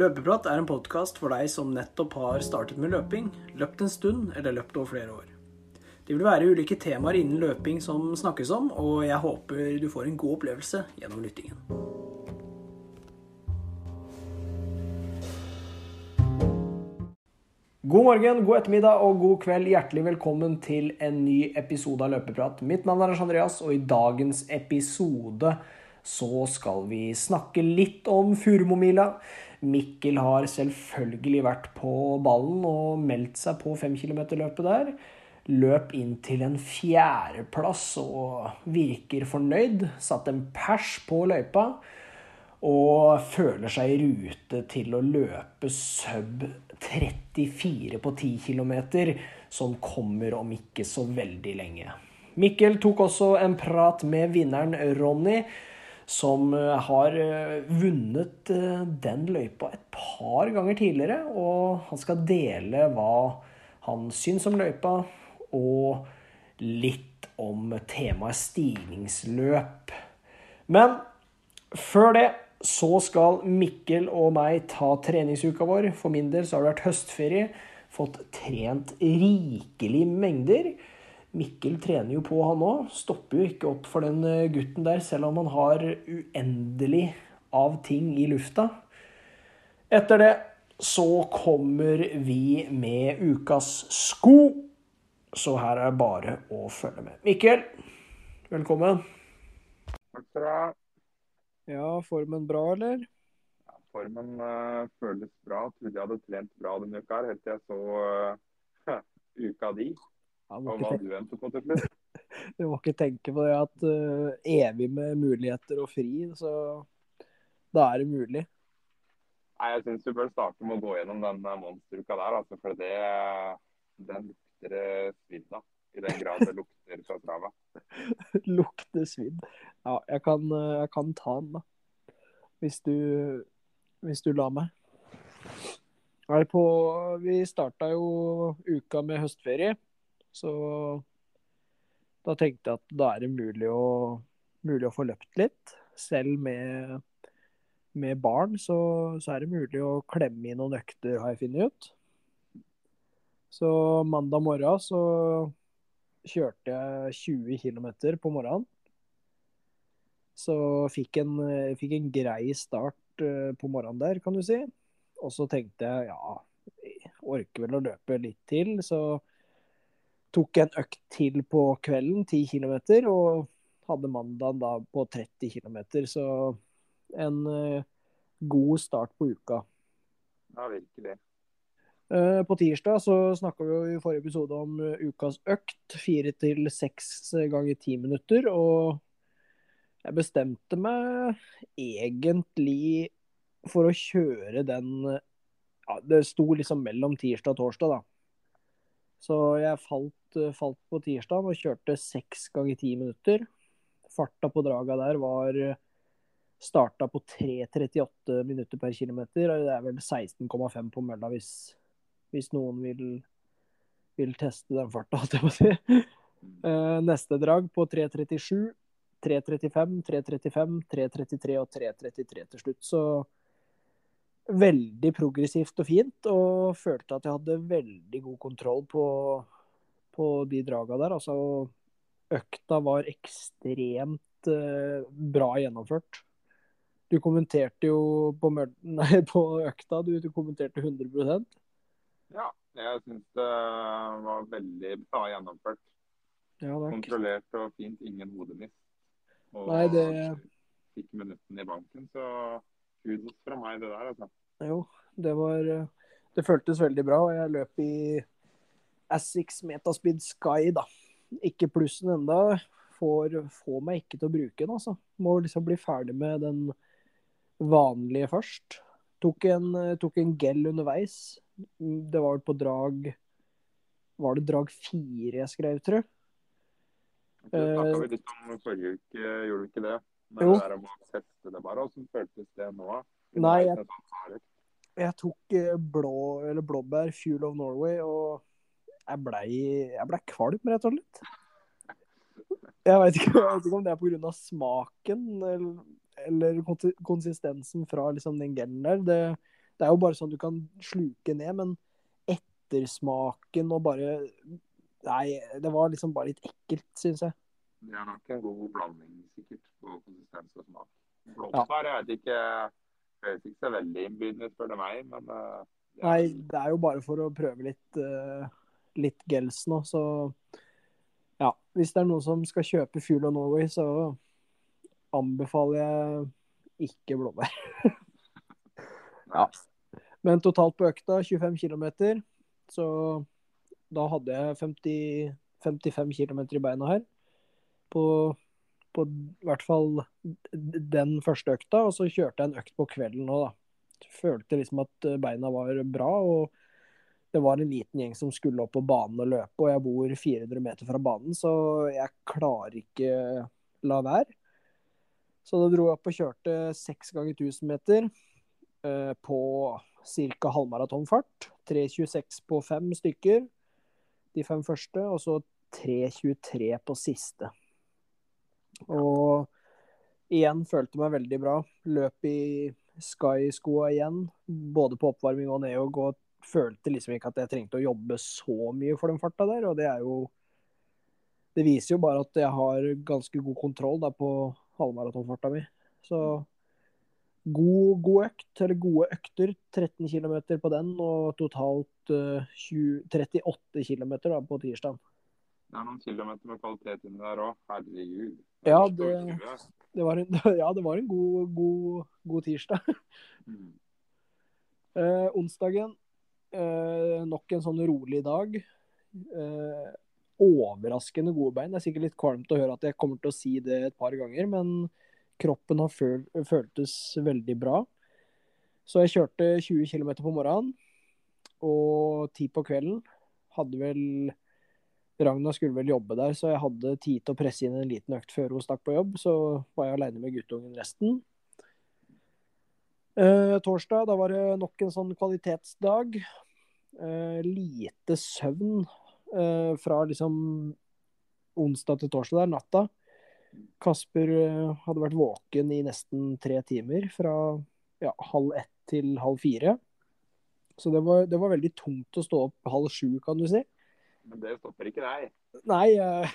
Løpeprat er en podkast for deg som nettopp har startet med løping, løpt en stund eller løpt over flere år. Det vil være ulike temaer innen løping som snakkes om, og jeg håper du får en god opplevelse gjennom lyttingen. God morgen, god ettermiddag og god kveld. Hjertelig velkommen til en ny episode av Løpeprat. Mitt navn er Lars Andreas, og i dagens episode så skal vi snakke litt om Furumomila. Mikkel har selvfølgelig vært på ballen og meldt seg på 5 km-løpet der. Løp inn til en fjerdeplass og virker fornøyd. Satt en pers på løypa. Og føler seg i rute til å løpe sub 34 på 10 km, som kommer om ikke så veldig lenge. Mikkel tok også en prat med vinneren Ronny som eh, har eh, vunnet eh, den løypa et par ganger tidligere. Og han skal dele hva han syns om løypa, og litt om temaet stigningsløp. Men før det så skal Mikkel og meg ta treningsuka vår. For min del så har det vært høstferie. Fått trent rikelig mengder. Mikkel trener jo på, han òg. Stopper jo ikke opp for den eh, gutten der, selv om han har uendelig av ting i lufta. Etter det så kommer vi med ukas sko. Så her er det bare å følge med. Mikkel, velkommen. Takk skal du ha. Ja, formen bra, eller? Ja, formen uh, føles bra. Trodde jeg hadde trent bra denne uka, helt til jeg så uh, uka di. Endte på til slutt. Du må ikke tenke på det at uh, evig med muligheter og fri, så da er det mulig. Nei, Jeg syns du bør starte med å gå gjennom den eh, monsteruka der, altså, for det, den lukter svidd av. I den grad det lukter fra trava. Lukter svidd. Ja, jeg kan, jeg kan ta den, da. Hvis du, hvis du lar meg. På, vi starta jo uka med høstferie, så da tenkte jeg at da er det mulig å, mulig å få løpt litt. Selv med, med barn så, så er det mulig å klemme inn noen økter, har jeg funnet ut. Så mandag morgen så kjørte jeg 20 km på morgenen. Så fikk en, fikk en grei start eh, på morgenen der, kan du si. Og så tenkte jeg ja, jeg orker vel å løpe litt til, så tok en økt til på kvelden, 10 km, og hadde mandagen da på 30 km. Så en uh, god start på uka. Ja, virkelig. Uh, på tirsdag så snakka vi jo i forrige episode om uh, ukas økt. Fire til seks ganger ti minutter. Og jeg bestemte meg egentlig for å kjøre den ja, Det sto liksom mellom tirsdag og torsdag, da. Så jeg falt, falt på tirsdag og kjørte seks ganger ti minutter. Farta på draga der var starta på 3,38 minutter per km. Det er vel 16,5 på mølla hvis, hvis noen vil, vil, teste den farta, holdt jeg på å si. Neste drag på 3,37, 3,35, 3,35, 3,33 og 3,33 til slutt. Så veldig progressivt og fint, og følte at jeg hadde veldig god kontroll på, på de draga der. Altså, økta var ekstremt uh, bra gjennomført. Du kommenterte jo på, nei, på økta, du, du, kommenterte 100% Ja, jeg syns det var veldig bra gjennomført. Ja, Kontrollert og fint, ingen hodemist. Og nei, det... fikk minuttene i banken, så kudos fra meg, det der, altså. Jo, det var Det føltes veldig bra. Og jeg løp i Assix Metaspeed Sky, da. Ikke plussen enda. Får, får meg ikke til å bruke den, altså. Må liksom bli ferdig med den vanlige først. Tok en, tok en gel underveis. Det var på drag Var det drag fire jeg skrev, tror jeg? Du snakka vel litt om forrige uke, gjorde du ikke det? Men Jo. det der om å sette det bare. Hvordan føltes det nå? Nei, jeg-. Jeg tok eh, blå, eller blåbær, Fuel of Norway, og jeg blei ble kvalm, rett og slett. Jeg vet ikke, ikke om det er pga. smaken eller, eller konsistensen fra liksom den gelen der. Det, Det er jo bare sånn du kan sluke ned, men ettersmaken og bare Nei, det var liksom bare litt ekkelt, syns jeg. Det er nok en god blanding, sikkert, på konsistens og smak. Blåbær, jeg vet ikke Høres ikke så veldig innbydende, spør du meg, men uh, det. Nei, det er jo bare for å prøve litt, uh, litt gels nå, så ja. Hvis det er noen som skal kjøpe Fuel of Norway, så anbefaler jeg ikke blåbær. ja. Men totalt på økta 25 km, så da hadde jeg 50, 55 km i beina her. På, på i hvert fall den første økta, og så kjørte jeg en økt på kvelden nå, da. Følte liksom at beina var bra, og det var en liten gjeng som skulle opp på banen og løpe, og jeg bor 400 meter fra banen, så jeg klarer ikke la være. Så da dro jeg opp og kjørte seks ganger 1000 meter eh, på ca. halvmaratonfart. 3.26 på fem stykker de fem første, og så 3.23 på siste. Og igjen følte meg veldig bra. Løp i Sky-skoa igjen, både på oppvarming og nedjogg, og følte liksom ikke at jeg trengte å jobbe så mye for den farta der, og det er jo Det viser jo bare at jeg har ganske god kontroll da på halvmaratonfarta mi. Så god, god, økt, eller gode økter. 13 km på den, og totalt uh, 20, 38 km på tirsdag. Det er noen kilometer med kvalitet inni der òg. Herregud. Ja det, det var en, ja, det var en god, god, god tirsdag. Mm. Uh, onsdagen, uh, nok en sånn rolig dag. Eh, overraskende gode bein. Det er sikkert litt kvalmt å høre at jeg kommer til å si det et par ganger, men kroppen har føl føltes veldig bra. Så jeg kjørte 20 km på morgenen og 10 på kvelden. Hadde vel Ragna skulle vel jobbe der, så jeg hadde tid til å presse inn en liten økt før hun stakk på jobb. Så var jeg aleine med guttungen resten. Eh, torsdag, da var det nok en sånn kvalitetsdag. Eh, lite søvn eh, fra liksom onsdag til torsdag der, natta. Kasper eh, hadde vært våken i nesten tre timer, fra ja, halv ett til halv fire. Så det var, det var, veldig tungt å stå opp halv sju, kan du si. Men det stopper ikke deg? Nei, jeg,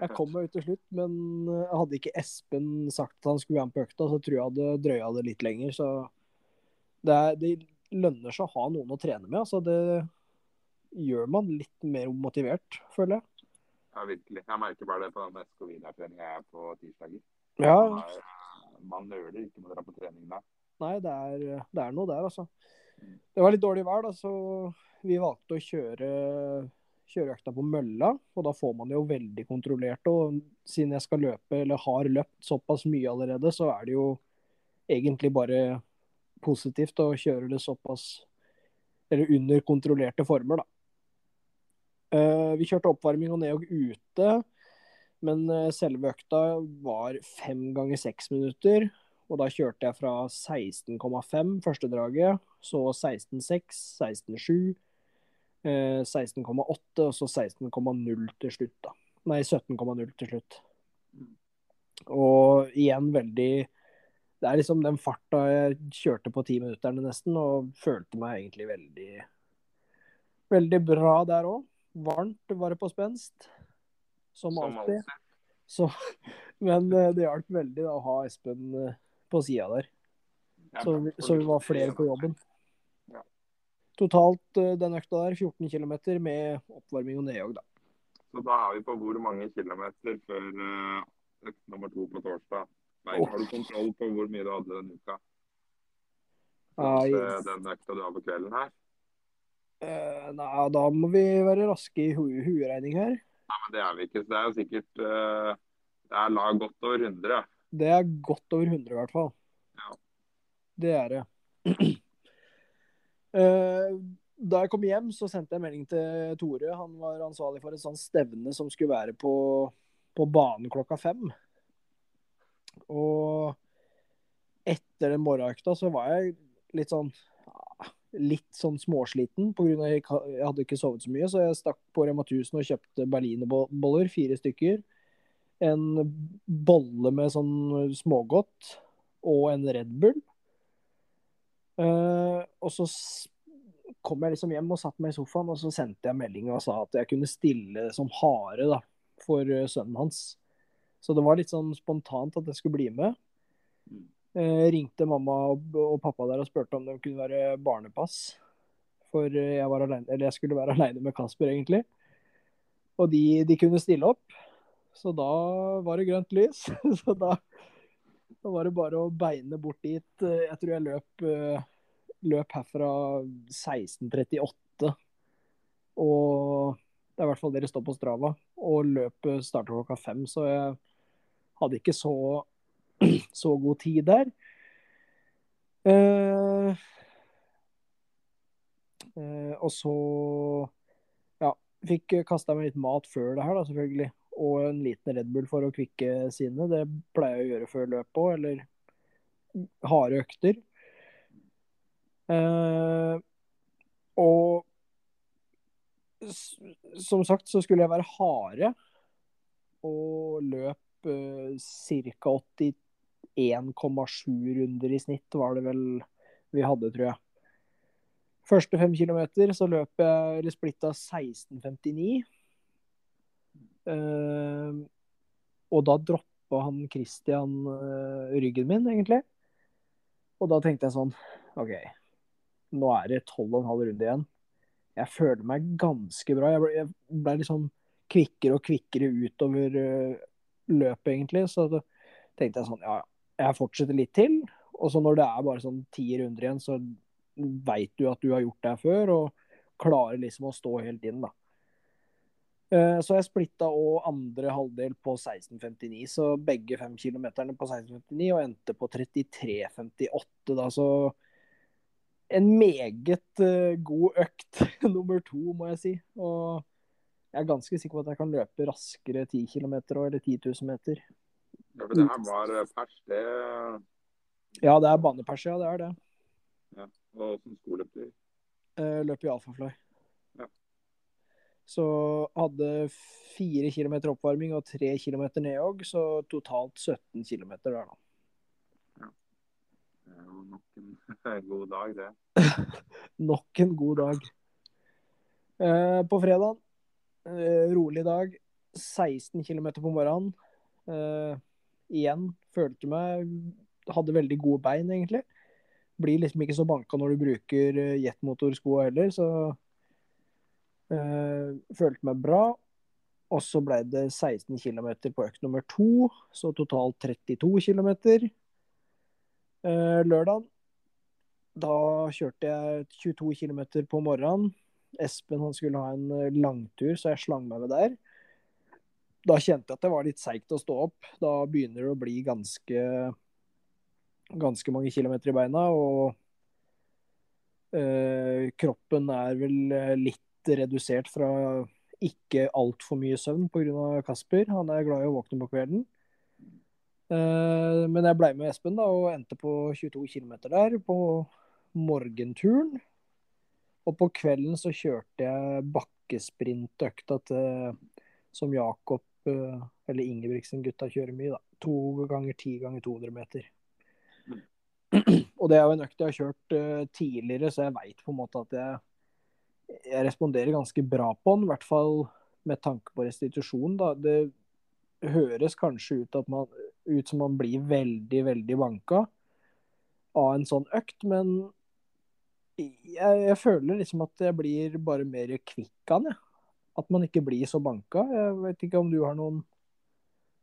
jeg kom meg ut til slutt. Men eh, hadde ikke Espen sagt at han skulle være med på økta, så tror jeg jeg hadde drøya det litt lenger. Så det, er, det lønner seg å ha noen å trene med. Altså det gjør man litt mer motivert, føler jeg. Ja, virkelig. Jeg merker bare det på den SK-Vidar-treninga jeg er på tirsdager. Ja. Man nøler ikke med å dra på trening da. Nei, det er, det er, noe der, altså. Det var litt dårlig vær, da, så vi valgte å kjøre, kjøreøkta på mølla. Og da får man det jo veldig kontrollert. Og siden jeg skal løpe, eller har løpt såpass mye allerede, så er det jo egentlig bare positivt å kjøre det såpass Eller under kontrollerte former, da. Uh, vi kjørte oppvarming og neog ute, men eh, selve økta var fem ganger seks minutter. Og da kjørte jeg fra 16,5 første draget, så 16,6, 16,7, 16,8 og så 16,0 til slutt, da. Nei, 17,0 til slutt. Og igjen veldig Det er liksom den farta jeg kjørte på ti minutterne nesten, og følte meg egentlig veldig Veldig bra der òg varmt var det på spenst. Som, som alltid. Så, men eh, det hjalp veldig da, å ha Espen eh, på sida der. Så, så, vi var flere på jobben. Totalt eh, den økta der 14 km med oppvarming og nedjogg, da. Så da er vi på hvor mange kilometer før økt nummer to på torsdag? Nei. Har du kontroll på hvor mye du hadde denne uka? Den økta du har på kvelden her? Uh, nei, da må vi være raske i hu hueregning her. Nei, men Det er vi ikke. Så det er sikkert uh, Det er lag godt over 100. Det er godt over 100 i hvert fall. Ja. Det er det. da jeg kom hjem, så sendte jeg melding til Tore. Han var ansvarlig for et sånt stevne som skulle være på, på banen klokka fem. Og etter den morgenøkta så var jeg litt sånn litt sånn småsliten pga. jeg hadde ikke sovet så mye. Så jeg stakk på Rema 1000 og kjøpte berlinerboller, fire stykker. En bolle med sånn smågodt og en Red Bull. Uh, og så kom jeg liksom hjem og satte meg i sofaen, og så sendte jeg melding og sa at jeg kunne stille som hare da, for eh, sønnen hans. Så det var litt sånn spontant at jeg skulle bli med. Eh, ringte mamma og, og pappa der og spurte om det kunne være barnepass. For eh, jeg, alene, jeg skulle være aleine med Kasper, egentlig. Og de, de kunne stille opp. Så da var det grønt lys. Så da, da var det bare å beine bort dit. Eh, Jeg tror jeg løp, eh, løp herfra 16.38. Og det er i hvert fall det står på Strava. Og løpet starter klokka fem, så jeg hadde ikke så, så god tid der. Uh, uh, og så ja, fikk kasta meg litt mat før det her, da, selvfølgelig. Og en liten Red Bull for å kvikke sinnet. Det pleier jeg å gjøre før løpet òg, eller harde økter. Uh, og som sagt så skulle jeg være hare og løp uh, ca. 81,7 runder i snitt, var det vel vi hadde, tror jeg. Første fem kilometer så løp jeg eller splitta 16,59. Eh, og da droppa han Christian eh, ryggen min, egentlig. Og da tenkte jeg sånn OK, nå er det 12,5 runder igjen. Jeg føler meg ganske bra. Jeg ble, jeg ble liksom kvikkere og kvikkere utover løpet, egentlig. Så tenkte jeg sånn Ja, jeg fortsetter litt til. Og så når det er bare sånn ti runder igjen, så veit du at du har gjort det før, og klarer liksom å stå helt inn, da. Eh, Så jeg splitta òg andre halvdel på 16,59, så begge fem kilometerne på 16,59 og endte på 33,58, da, så en meget eh, god økt nummer to, må jeg si. Og jeg er ganske sikker på at jeg kan løpe raskere 10 km eller 10 000 meter. Ja, for det her var eh, pers, det. Ja, det er banepers, ja, det er det. Ja, Og som skoleløp du? Eh, Løp i Alfafly. Ja. Så hadde fire kilometer oppvarming og tre kilometer nedhogg, så totalt 17 kilometer der, da. Det er jo nok en god dag, det. Nok en god dag. Eh, på fredag, eh, rolig dag. 16 km på morgenen. Uh, igjen følte meg Hadde veldig gode bein, egentlig. Blir liksom ikke så banka når du bruker jetmotorsko jetmotorskoa heller, så uh, Følte meg bra. Og så ble det 16 km på økt nummer to, så totalt 32 km. Uh, lørdag da kjørte jeg 22 km på morgenen. Espen han skulle ha en eh, langtur, så jeg slang meg med der. Da kjente jeg at det var litt seigt å stå opp. Da begynner det å bli ganske, ganske mange kilometer i beina. Og eh, kroppen er vel eh, litt redusert fra ikke altfor mye søvn pga. Kasper. Han er glad i å våkne på kvelden. Eh, men jeg ble med Espen da, og endte på 22 km der på morgenturen. Og på kvelden så kjørte jeg bakkesprintøkta til som Jakob eh, eller Ingebrigtsen-gutta kjører mye, da. To ganger ti ganger 200 meter. Og det er jo en økt jeg har kjørt eh, tidligere, så jeg veit på en måte at jeg, jeg responderer ganske bra på den. I hvert fall med tanke på restitusjon. Da. Det høres kanskje ut, man, ut som man blir veldig, veldig banka av en sånn økt, men jeg, jeg føler liksom at jeg blir bare mer kvikk av den, jeg. At man ikke blir så banka. Jeg vet ikke om du har noen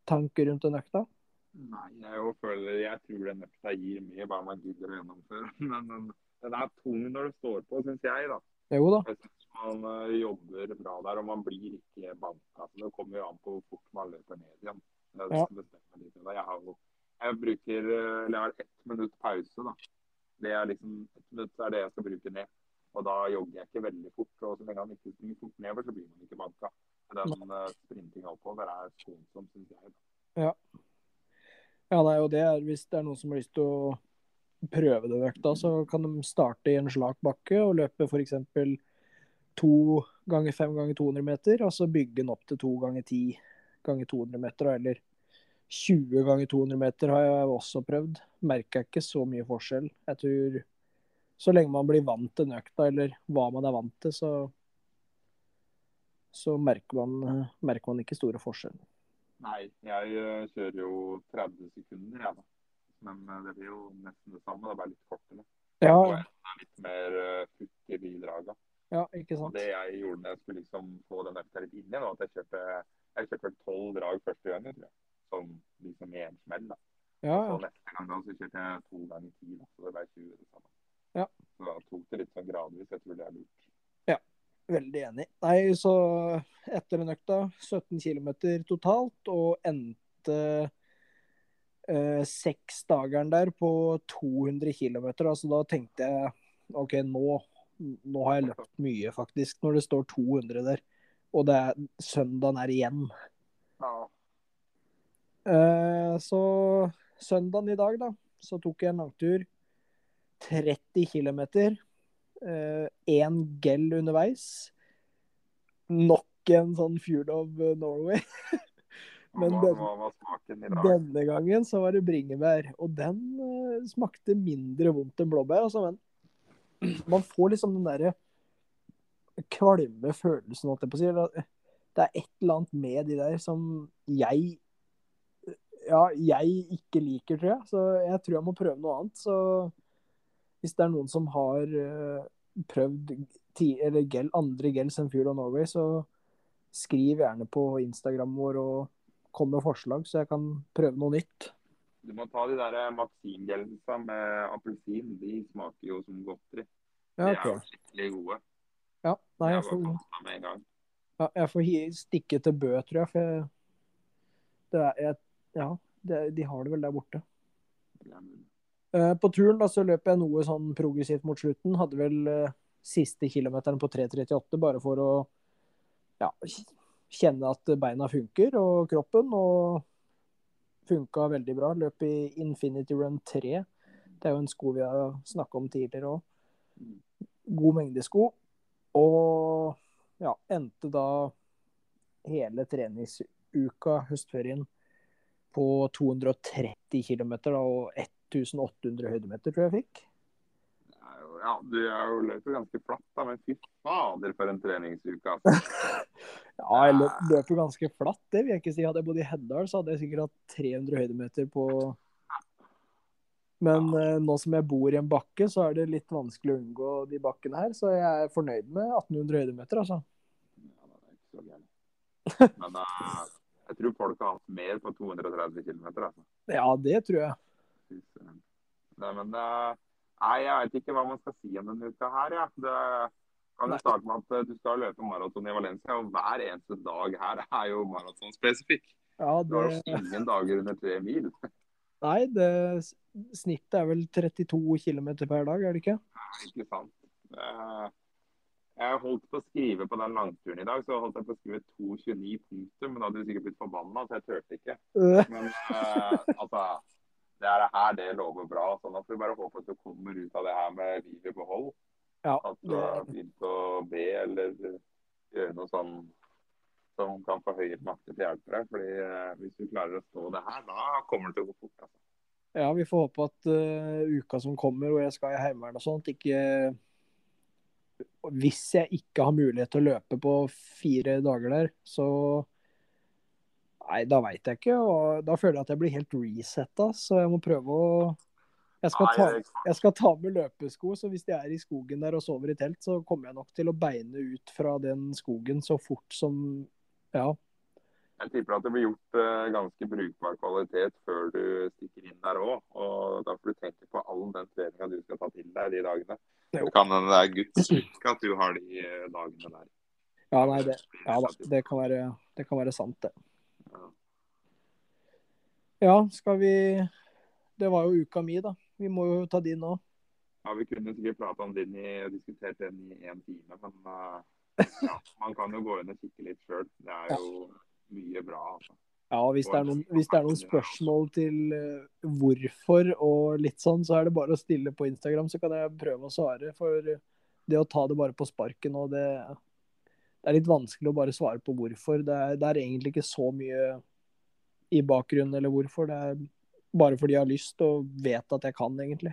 tanker rundt den økta? Nei, jeg føler Jeg tror den økta gir mye, bare man gidder å gjennomføre. Men den, den er tung når du står på, syns jeg, da. Jo da. Jeg synes man uh, jobber bra der, og man blir ikke banka. Så det kommer jo an på hvor fort man løper ned igjen. Det det Ja. Jeg, har jeg bruker eh, eller jeg har ett minutt pause. da. Det er liksom, det er det jeg skal bruke ned. Og da jogger jeg ikke veldig fort. Og så lenge han ikke springer fort nedover, så blir man ikke banka. Den uh, sprintinga oppover er skånsom, syns jeg. Ja, og det er hvis det er noen som har lyst til å prøve den økta, så kan de starte i en slak bakke og løpe f.eks. to ganger fem ganger 200 meter, og så bygge den opp til to ganger ti ganger 200 meter, eller 20 ganger 200 meter har jeg også prøvd. Merka ikke så mye forskjell. Jeg tror så lenge man blir vant til den økta, eller hva man er vant til, så, så merker, man, merker man ikke store forskjeller. Nei, jeg eh, kjører jo 30 sekunder, jeg, da. Men eh, det blir jo nesten det samme, det er bare litt kortere. Ja, Og jeg er litt mer uh, futt i de draga. ja, ikke Og sant. det jeg gjorde da jeg skulle liksom få den økta litt inn igjen, var at jeg kjørte jeg kjørte vel tolv drag første gangen, tror jeg. Som liksom i en smell. da. Ja, Så ja. neste gang da så kjørte jeg to ganger ti, da. Så det ble 20 det samme. Ja. Så da tok det litt sånn gradvis. Jeg tror det er lurt. Veldig enig. Nei, så etter den økta 17 km totalt, og endte eh, seks dageren der på 200 km. Altså da tenkte jeg OK, nå, nå har jeg løpt mye, faktisk, når det står 200 der. Og det er, søndagen er igjen. Eh, så søndagen i dag, da, så tok jeg en langtur. 30 km. Én gel underveis. Nok en sånn Fjord of Norway. Men den- hva hva, hva? Denne gangen så var det bringebær, og den uh, smakte mindre vondt enn blåbær. Altså, men man får liksom den derre kvalme følelsen, holdt jeg på å si. Det er et eller annet med de der som jeg ja, jeg ikke liker, tror jeg. Så jeg tror jeg må prøve noe annet. Så hvis det er noen som har eh, prøvd ti, eller gel, andre gels enn Fuel of Norway, så skriv gjerne på Instagram vår og kom med forslag, så jeg kan prøve noe nytt. Du må ta de der Maxim-gelsa med appelsin. De smaker jo som godteri. Ja, De er jo skikkelig gode. Ja, nei, jeg får, ja, jeg får stikke til Bø, tror jeg. For jeg, det er, jeg, ja, det, de har det vel der borte. Eh, På turen da, så løp jeg noe sånn progressivt mot slutten. Hadde vel eh, siste kilometeren på 3.38 bare for å ja, kjenne at beina funker, og kroppen. Og funka veldig bra. Løp i Infinity Run 3. Det er jo en sko vi har snakka om tidligere òg. God mengde sko. Og ja, endte da hele treningsuka, høstferien, på 230 km og 1800 høydemeter, tror jeg jeg fikk. Det ja, du er jo løper ganske flatt, da, men fy fader for en treningsuke. Altså. Ja, jeg løp, løp jo ganske flatt, det vil jeg ikke si. Hadde jeg bodd i Heddal, så hadde jeg sikkert hatt 300 høydemeter på Men ja. nå som jeg bor i en bakke, så er det litt vanskelig å unngå de bakkene her. Så jeg er fornøyd med 1800 høydemeter, altså. Ja, det er ikke så gærent. Men eh, jeg tror folk har hatt mer på 230 km. Altså. Ja, det tror jeg. Nei, men eh, Nei, jeg vet ikke hva man skal si om denne uka her. Ja. Det kan jo starte med at eh, du skal løpe maraton i Valencia, og hver eneste dag her er jo maratonspesifikk. Ja, Du har jo ingen dager under tre mil. nei, det, snittet er vel 32 km per dag, er det ikke? Nei, Ikke sant. Eh, Jeg holdt på å skrive på den langturen i dag, så holdt jeg på å skrive 2,29 punktum. men da hadde du sikkert blitt forbanna, så jeg turte ikke. Øh, Men uh, altså, det er her det lover bra. sånn at vi bare håper at du kommer ut av det her med livet i behold. Ja, At du har begynt å be eller gjøre noe sånn som kan få høyere makter til å hjelpe deg. Fordi uh, hvis du klarer å stå det her, da kommer det til å gå fort. Altså. ja, vi får håpe at uh, uka som kommer, hvor jeg skal i Heimevernet og sånt, ikke Hvis jeg ikke har mulighet til å løpe på fire dager der, så Nei, da veit jeg ikke. Og da føler jeg at jeg blir helt resetta, så jeg må prøve å jeg skal, ta, jeg skal ta med løpesko, så hvis jeg er i skogen der og sover i telt, så kommer jeg nok til å beine ut fra den skogen så fort som Ja. Jeg tipper at det blir gjort eh, ganske brukbar kvalitet før du stikker inn der òg. Og da får du tenke på all den treninga du skal ta til deg de dagene. Det kan hende det er Guds lykke at du har de eh, dagene der. Ja, nei, det, ja det kan være, det kan være sant, det. Ja. Ja, skal vi Det var jo uka mi, da. Vi må jo ta din òg. Ja, Vi kunne sikkert prata om din i, diskutert den i én time, men eh, ja, man kan jo gå inn og kikke litt sjøl. Det er jo mye bra. altså. Ja, hvis det, noen, hvis det er noen spørsmål til eh, hvorfor og litt sånn, så er det bare å stille på Instagram, så kan jeg prøve å svare. For det å ta det bare på sparken og det, det er litt vanskelig å bare svare på hvorfor. Det er, det er egentlig ikke så mye i bakgrunnen eller hvorfor. Det er bare fordi jeg har lyst og vet at jeg kan, egentlig.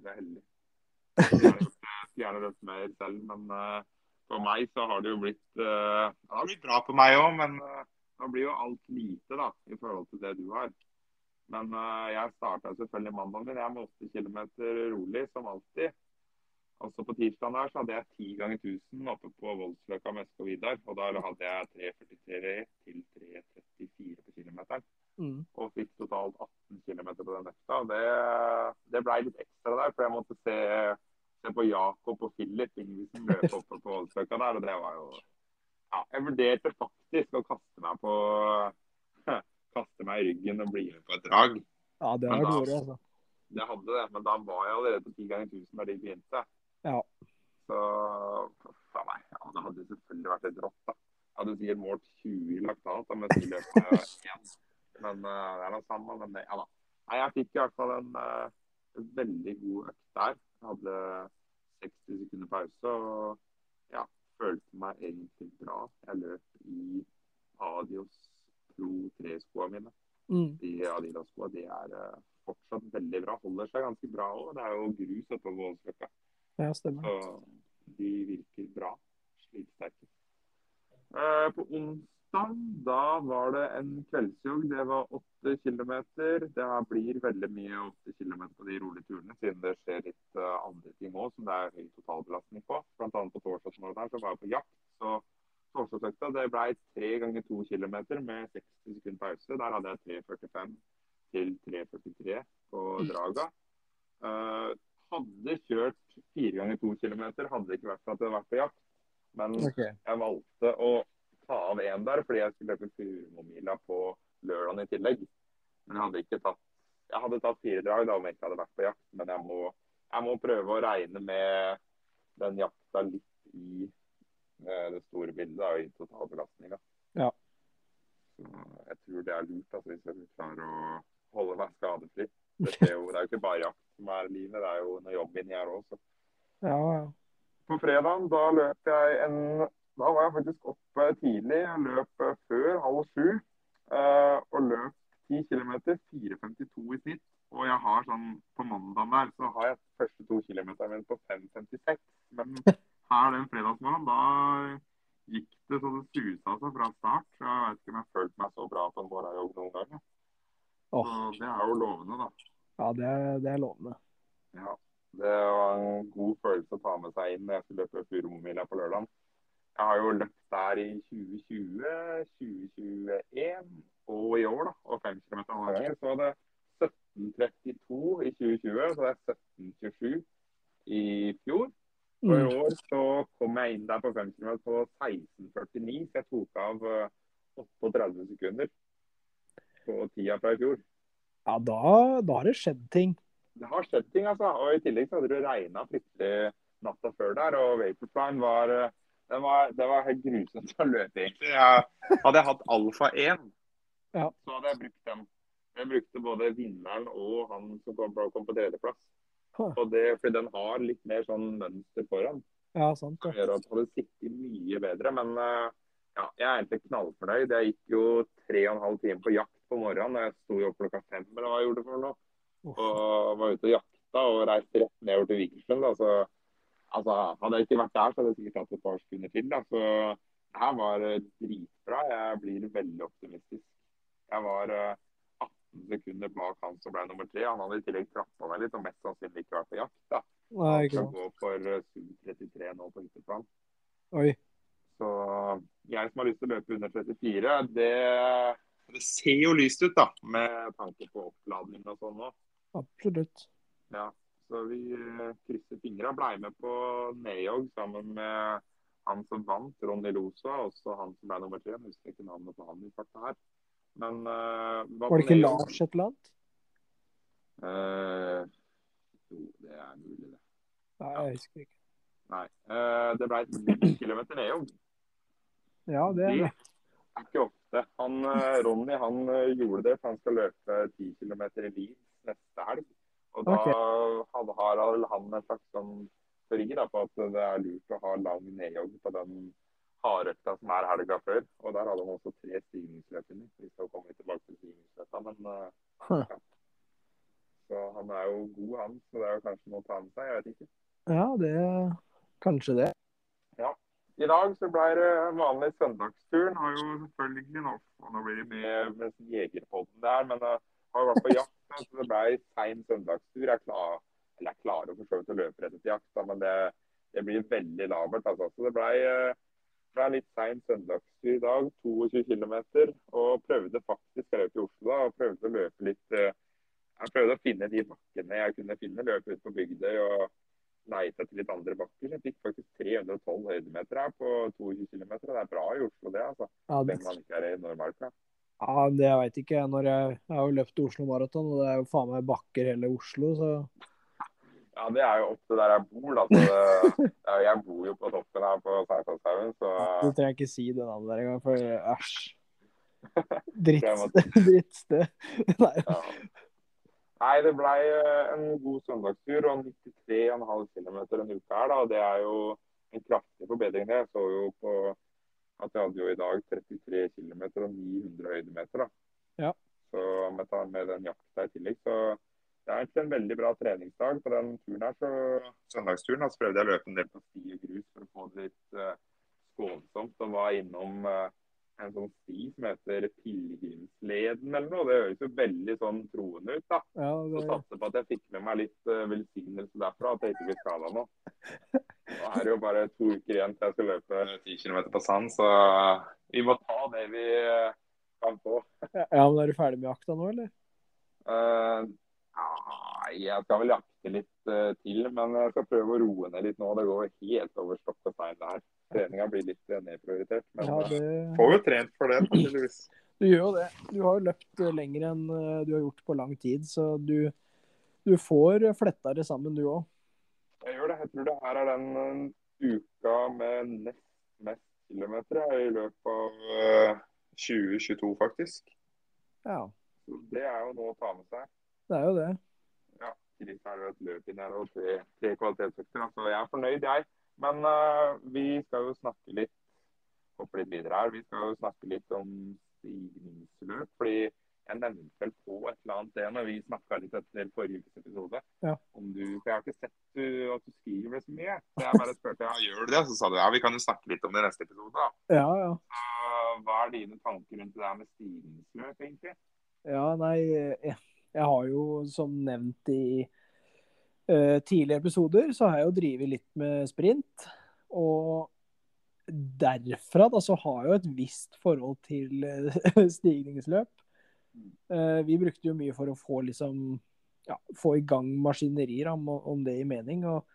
Det er heldig. Jeg gjerne, løpt mer selv, men uh, for meg så har det jo blitt uh, Det har blitt bra på meg òg, men uh, det blir jo alt lite da, i forhold til det du har. Men jeg starta selvfølgelig mandagen min. Jeg med 8 km rolig, som alltid. Altså På tirsdag der så hadde jeg 10 ganger 1000 oppe på Voldsløkka med Eske og Vidar. Og da hadde jeg 3,43 til 3,34 på kilometeren. Mm. Og fikk totalt 18 km på den økta. Det, det blei litt ekstra der, for jeg måtte se, se på Jakob og Philip som løpe opp på Voldsløkka der. Og det var jo Ja, jeg vurderte faktisk å kaste meg på Kaste meg i ryggen og bli med på et drag. Ja, det har du altså. Det hadde det, men da var jeg allerede på 10 ganger 1000 da de begynte. Ja. Så ja, nei, ja, det hadde selvfølgelig vært litt rått. da. Jeg hadde sikkert målt 20 i laktat om jeg skulle løpe én. Men uh, det er noe samme. Men ja da. Nei, jeg fikk i hvert fall en, uh, veldig god økt der. Hadde 60 sekunder pause og ja, følte meg egentlig bra. Jeg løp i Adios Pro 3-skoa mine. Mm. De Adidas-skoa de er uh, fortsatt veldig bra. Holder seg ganske bra òg. Det er jo grus oppe på Vålsløkka. Ja, stemmer. Så de virker bra. Slitsterke. Uh, på onsdag da var det en kveldsjogg. Det var åtte kilometer. Det blir veldig mye åtte kilometer på de rolige turene, siden det skjer litt uh, andre ting òg som det er høy totalbelastning på. Blant annet på torsdagsmorgenen så var jeg på jakt. så Torsdagsøkta det ble tre ganger to kilometer med 60 sekunder pause. Der hadde jeg 3.45 til 3.43 på mm. draga. Uh, hadde kjørt fire ganger to kilometer, hadde det ikke vært for at jeg hadde vært på jakt. Men okay. jeg valgte å ta av én der fordi jeg skulle løpe Furumomila på lørdag i tillegg. Men jeg hadde ikke tatt jeg hadde tatt fire drag da om jeg ikke hadde vært på jakt, men jeg må, jeg må prøve å regne med den jakta litt i eh, det store bildet, da, i totalbelastninga. Ja. Jeg tror det er lurt altså, hvis jeg klarer å holde meg skadefri. Det, jo, det er jo ikke bare jakt som er livet, det er jo noe jobb inni her òg. Ja, ja. På fredag da løp jeg en Da var jeg faktisk oppe tidlig. Jeg løp eh, før halv sju. Uh, og løp 10 km, 4,52 i snitt. Og jeg har sånn på mandagen der så har jeg første to kilometerne mine på 5,56. Men her den fredagsmorgenen, da gikk det så det susa seg fra start. Så jeg vet ikke om jeg har følt meg så bra på en morgenjogg noen gang. Oh. Så det er jo lovende, da. Ja, det er, det er lovende. Ja. Det var en god følelse å ta med seg inn når jeg skulle løpe Furumomila på lørdag. Jeg har jo løpt der i 2020, 2021 og i år, da. Og 5 km ganger. Så var det 17.32 i 2020, så det er 17.27 i fjor. Og i mm. år så kom jeg inn der på 5 km på 16.49, så jeg tok av 38 eh, sekunder på tida fra i fjor. Ja, da, da, har det skjedd ting. Det har skjedd ting, altså. Og i tillegg så hadde det regna fryktelig natta før der. Og Vaporfline var, det var, det var helt grusomt å løpe, egentlig. Jeg, hadde jeg hatt Alfa 1, ja. så hadde jeg brukt den. Jeg brukte både vinneren og han som kom, kom på tredjeplass. Og det, fordi den har litt mer sånn mønster foran. Ja, sant. Det gjør at det hadde sittet mye bedre. Men uh, ja, jeg er egentlig knallfornøyd. Jeg gikk jo tre og en halv time på jakt på morgenen. Jeg sto jo opp klokka fem eller hva jeg gjorde for noe. Og var ute og jakta og reiste rett nedover til Vikersund. Så, altså, hadde jeg ikke vært der, så hadde jeg sikkert hatt et par sekunder til. Da. Så det her var eh, dritbra. Jeg blir veldig optimistisk. Jeg var 18 eh, sekunder bak han som ble nummer tre. Han hadde i tillegg trappa meg litt og mest sannsynlig ikke vært på jakt. da. Nei, Han skal gå for 33 nå på hytteplan. Oi. Så jeg som har lyst til å løpe under 34, det det ser jo lyst ut, da, med tanke på oppladning og sånn òg. Absolutt. Ja, så vi eh, krysser fingra. Blei med på nedjogg sammen med han som vant, Ronny Losa, og også han som ble nummer tre. Jeg husker ikke navnet på han i farta her. Men uh, Var det ikke Lars et eller annet? Uh, jo, det er mulig, det. Nei, jeg husker ikke. Nei. Uh, det ble 10 km nedjogg. Ja, det er det. Det er ikke ofte. Han, eh, Ronny han eh, gjorde det, for han skal løpe 10 km i Leeds neste helg. Og da okay. Harald han en slags sånn teori da, på at det er lurt å ha lang nedjogg på den hardøkta som er helga før. Og der hadde han også tre stigningsløp inni. Vi skal komme tilbake til stigningsløpa, men uh, ja. Så han er jo god, han. Så det er jo kanskje noe å ta med seg. Jeg vet ikke. Ja, det Kanskje det. Ja. I dag så ble det vanlig søndagsturen. Har jo selvfølgelig nå, nå blir det med, med Jegerpodden der, men uh, har jo vært på jakt. Så det ble sein søndagstur. Jeg, klar, eller jeg klarer å for å løpe rett etter jakt, da, men det, det, blir veldig labert. Altså. Så det ble, ble litt sein søndagstur i dag. 22 km. Og prøvde faktisk å løpe i Oslo da, og prøvde å løpe litt Jeg prøvde å finne de bakkene jeg kunne finne. Løpe ut på Bygdøy og leita etter litt andre bakker. Jeg fikk faktisk 312 høydemeter her på 22 km. Det er bra i Oslo, det. altså. Ja, det... man ikke er i Nordmarka. Ja, det jeg veit ikke. Når jeg, jeg har jo løpt Oslo Maraton, og det er jo faen meg bakker hele Oslo, så Ja, det er jo opp til der jeg bor, da. Det, ja, jeg bor jo på toppen her på Seifaldshaugen, så Du trenger ikke si det navnet der engang, for æsj. Drittsted. Drittsted. Nei. Ja. Nei, det ble en god søndagstur og 93,5 km en uke her. da, Det er jo en kraftig forbedring. det. Jeg så jo på at jeg hadde jo i dag 33 km og 900 høydemeter. da. Ja. Så med, med den jakta i tillegg, så det er egentlig en veldig bra treningsdag på den turen her. Så søndagsturen da, så prøvde jeg å løpe en del på sti og grus for å få det litt uh, skånsomt. Og var innom uh, en sånn sti som heter Pilegrimsleden eller noe. Det høres jo veldig sånn troende ut, da. Ja, det... Så satser på at jeg fikk med meg litt uh, velsignelse derfra, at jeg ikke blir skada nå. Nå er det jo bare to uker igjen til jeg skal løpe 10 km på sand, så vi må ta det vi kan få. Ja, men Er du ferdig med jakta nå, eller? Uh, jeg skal vel jakte litt uh, til, men jeg skal prøve å roe ned litt nå. Det går helt over stokk og stein der. Treninga blir litt nedprioritert. Men ja, det... får jo trent for det, tydeligvis. Du gjør jo det. Du har jo løpt lenger enn du har gjort på lang tid, så du, du får fletta det sammen, du òg. Jeg gjør det. Jeg tror det her er den uka med nest mest kilometer i løpet av 2022, faktisk. Ja. Så det er jo noe å ta med seg. Det er jo det. Ja. I er det et løp inn her og tre, tre kvalitetsøkter. Så jeg er fornøyd, jeg. Men uh, vi skal jo snakke litt hoppe litt videre her. Vi skal jo snakke litt om stigningsløp. fordi jeg nevnte vel på et eller annet det når vi snakka litt etter forrige episode. Ja. Om du, for Jeg har ikke sett du, at du skriver det så mye. Så jeg bare spurte ja, gjør du det. Så sa du ja, vi kan jo snakke litt om det i neste episode. da. Ja, ja. Så, hva er dine tanker rundt det der med stigningsløp, egentlig? Ja, nei, jeg, jeg har jo som nevnt i uh, tidligere episoder, så har jeg jo drevet litt med sprint. Og derfra da, så har jeg jo et visst forhold til uh, stigningsløp. Uh, vi brukte jo mye for å få liksom ja, få i gang maskinerier, om, om det i mening. og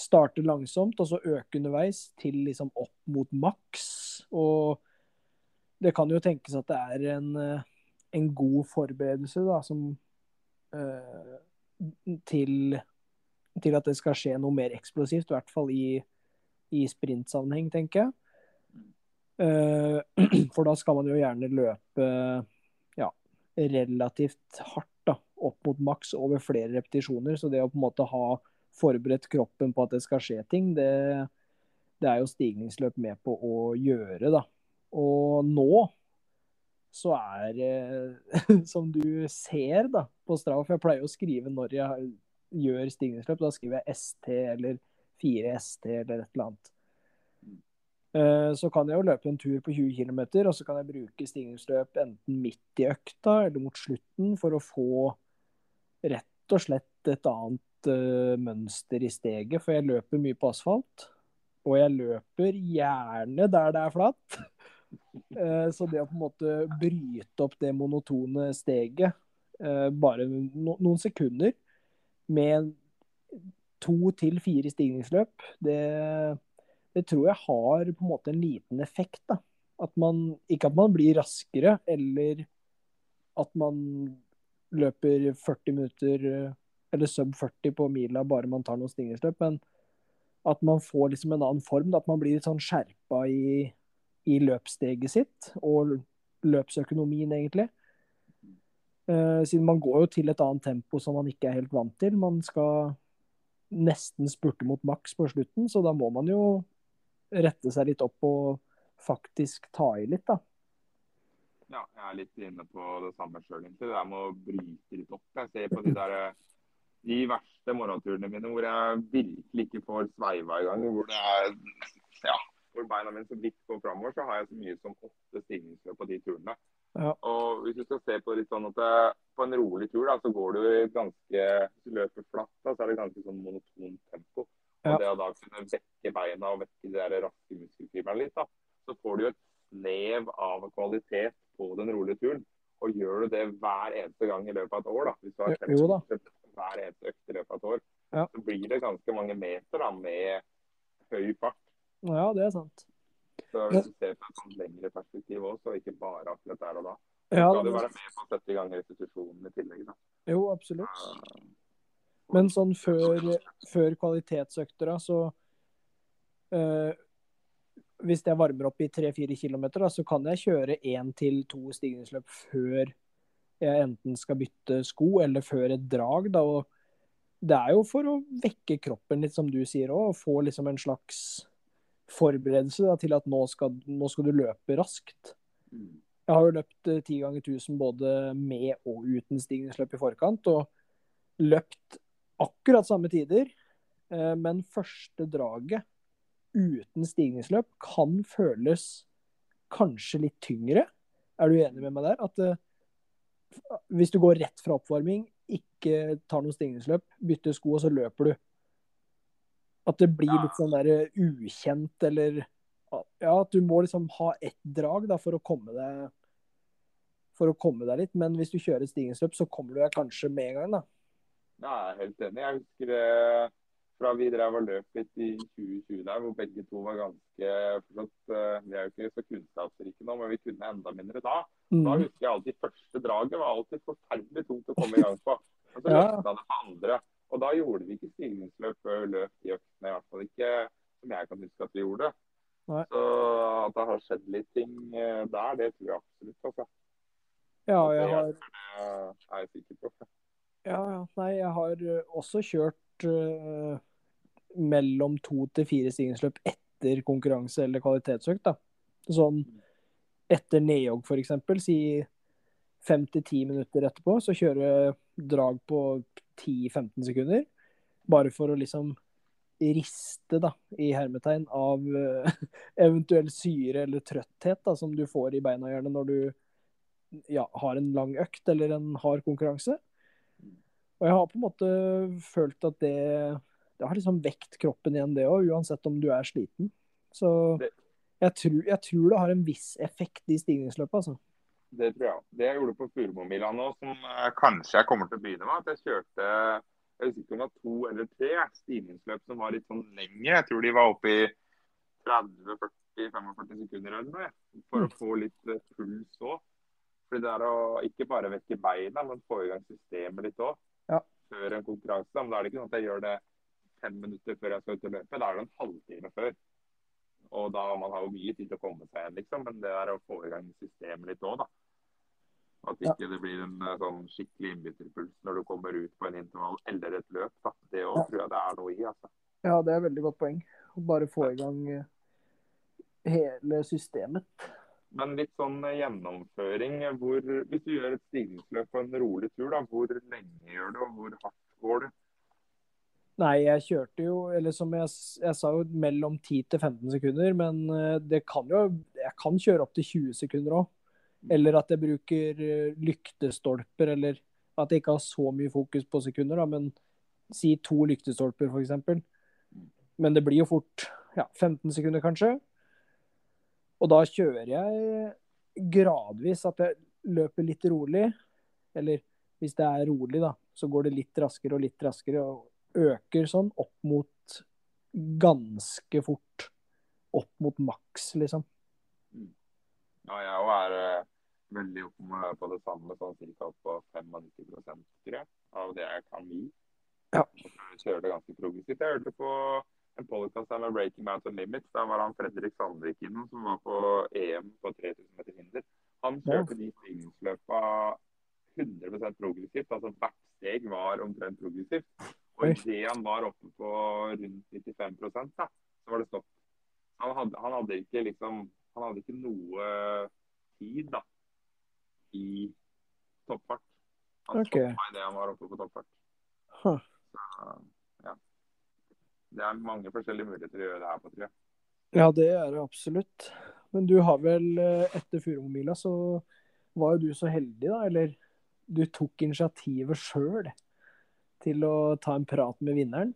Starte langsomt, og så øke underveis til liksom opp mot maks. Og det kan jo tenkes at det er en, en god forberedelse da, som uh, til til at det skal skje noe mer eksplosivt, i hvert fall i, i sprintsammenheng, tenker jeg. For da skal man jo gjerne løpe relativt hardt da, opp mot maks over flere repetisjoner. Så det å på en måte ha forberedt kroppen på at det skal skje ting, det, det er jo stigningsløp med på å gjøre, da. Og nå så er det, som du ser da, på Straff jeg pleier å skrive når jeg gjør stigningsløp, da skriver jeg ST eller 4ST eller et eller annet. Eh, så kan jeg jo løpe en tur på 20 km, og så kan jeg bruke stigningsløp enten midt i økta eller mot slutten for å få rett og slett et annet uh, mønster i steget. For jeg løper mye på asfalt, og jeg løper gjerne der det er flatt. Uh, så det å på en måte bryte opp det monotone steget uh, bare no noen sekunder med to til fire stigningsløp, det, det, tror jeg har på en måte en liten effekt. da. At man, ikke at man blir raskere, eller at man løper 40 minutter eller sub 40 på mila bare man tar noen stigningsløp, men at man får liksom en annen form. At man blir litt sånn skjerpa i, i løpssteget sitt, og løpsøkonomien, egentlig. Uh, siden man går jo til et annet tempo som man ikke er helt vant til. Man skal nesten spurte mot maks på slutten, så da må man jo rette seg litt opp og faktisk ta i litt, da. Ja, jeg er litt inne på det samme sjøl, egentlig. Det der med å bryte litt opp. Jeg ser på de der de verste morgenturene mine hvor jeg virkelig ikke får sveiva i gang, hvor det er ja, hvor beina mine så vidt går framover, så har jeg så mye som åtte stigningsløp på de turene. Ja. Og hvis du skal se på litt sånn at det, på en rolig tur, da, så går du ganske Hvis du løper flatt, da, så er det ganske sånn monotont tempo. Ja. Og det å da kunne vekke beina og vekke de der raske muskelfibrene litt, da, så får du jo et snev av kvalitet på den rolige turen. Og gjør du det hver eneste gang i løpet av et år, da, hvis du har kjempet hver eneste økt i løpet av et år, Ja. så blir det ganske mange meter da, med høy fart. ja, det er sant. Så hvis du ser på et lengre perspektiv også, og ikke bare akkurat der og da, så Ja, skal du være med på å sette i gang restitusjonen i tillegg. Da. Jo, absolutt. Uh, Men sånn før, før kvalitetsøkter, så øh, Hvis jeg varmer opp i 3-4 km, så kan jeg kjøre én til to stigningsløp før jeg enten skal bytte sko, eller før et drag. Da, det er jo for å vekke kroppen litt, som du sier òg, og få liksom en slags forberedelse da, til at nå skal, nå skal du løpe raskt. Jeg har jo løpt eh, ti ganger 1000 både med og uten stigningsløp i forkant, og løpt akkurat samme tider. eh, Men første draget uten stigningsløp kan føles kanskje litt tyngre. Er du enig med meg der? At eh, hvis du går rett fra oppvarming, ikke tar noe stigningsløp, bytter sko, og så løper du. At det blir litt sånn der eh, ukjent, eller ja, at du må liksom ha ett drag da, for å komme deg for å komme deg litt. Men hvis du kjører et stigningsløp, så kommer du deg kanskje med en gang, da. Jeg er helt enig. Jeg husker det fra vi drev og løp litt i 2020 der, hvor begge to var ganske forstått, eh, Vi er jo ikke så kunnskapsrike nå, men vi kunne enda mindre da. Da Mm. husker jeg alltid første draget var alltid forferdelig tungt å komme i gang på. Og så Ja. det på andre. Og da gjorde vi ikke stigningsløp før vi løp de øktene, i hvert fall ikke som jeg kan huske at vi gjorde. Nei. Så at det har skjedd litt ting eh, der, det tror jeg absolutt. Altså. Ja, Det jeg har, er jeg sikker på. Ja, ja, nei, jeg har eh, også kjørt uh, mellom to til fire stigningsløp etter konkurranse eller kvalitetsøkt. da. Sånn etter nedjogg, for eksempel. Si fem til ti minutter etterpå, så kjører jeg drag på 10-15 sekunder. Bare for å liksom riste, da, i hermetegn, av eh, eventuell syre eller trøtthet da, som du får i beina gjerne når du ja, har en lang økt eller en hard konkurranse. Og jeg har på en måte følt at det, det har liksom vekt kroppen igjen, det òg, uansett om du er sliten. Så jeg tror, jeg tror det har en viss effekt i stigningsløpet, altså. Det tror jeg. Det jeg gjorde på Furumomila nå, som eh, kanskje jeg kommer til å begynne med, at jeg kjørte jeg husker ikke om det var to eller tre stigningsløp som var litt sånn lengre. Jeg tror de var oppe i 30-40-45 sekunder eller noe, for å få litt eh, puls òg. Fordi det er å ikke bare vekke beina, men få i gang systemet litt òg. Før en konkurranse. Men da er det ikke sånn at jeg gjør det fem minutter før jeg skal ut og løpe. Da er det en halvtime før. Og da man har jo mye tid til å komme seg igjen, liksom. Men det er å få i gang systemet litt òg, da. At ikke det blir en eh, sånn skikkelig innbytterpuls når du kommer ut på en intervall eller et løp. da. Det òg tror jeg det er noe i. altså. Ja, det er et veldig godt poeng. Å bare få i gang eh, hele systemet. Men litt sånn gjennomføring. Hvor, hvis du gjør et stigningsløp på en rolig tur, da, hvor lenge gjør du, og hvor hardt går du? Nei, jeg kjørte jo, eller som jeg, jeg sa jo, mellom 10 til 15 sekunder, men eh, det kan jo Jeg kan kjøre opp til 20 sekunder òg. Eller at jeg bruker eh, lyktestolper, eller at jeg ikke har så mye fokus på sekunder, da, men si to lyktestolper, f.eks. Men det blir jo fort ja, 15 sekunder, kanskje. Og da kjører jeg gradvis at jeg løper litt rolig. Eller hvis det er rolig, da, så går det litt raskere og litt raskere. og øker sånn opp mot ganske fort. Opp mot maks, liksom. Ja, jeg òg er uh, veldig oppe på det samme, sånn ca. på 95 tror jeg, av det jeg kan gi. Ja. Jeg kjører det ganske progressivt. Jeg hørte på en podkast med Breaking Mountain Limits. Da var han Fredrik Sandvik innom, som var på EM på 3000 meter hinder. Han kjørte de stigningsløpa 100 progressivt. Altså hvert steg var omtrent progressivt. Og idet han var oppe på rundt 95 da, så var det stopp. Han hadde, han hadde ikke liksom Han hadde ikke noe tid da i toppfart. Han okay. stoppa idet han var oppe på toppfart. Huh. Det er mange forskjellige muligheter å gjøre det her på, tror jeg. Ja, det er det absolutt. Men du har vel, eh, etter Furumila, så var jo du så heldig, da, eller du tok initiativet sjøl til å ta en prat med vinneren?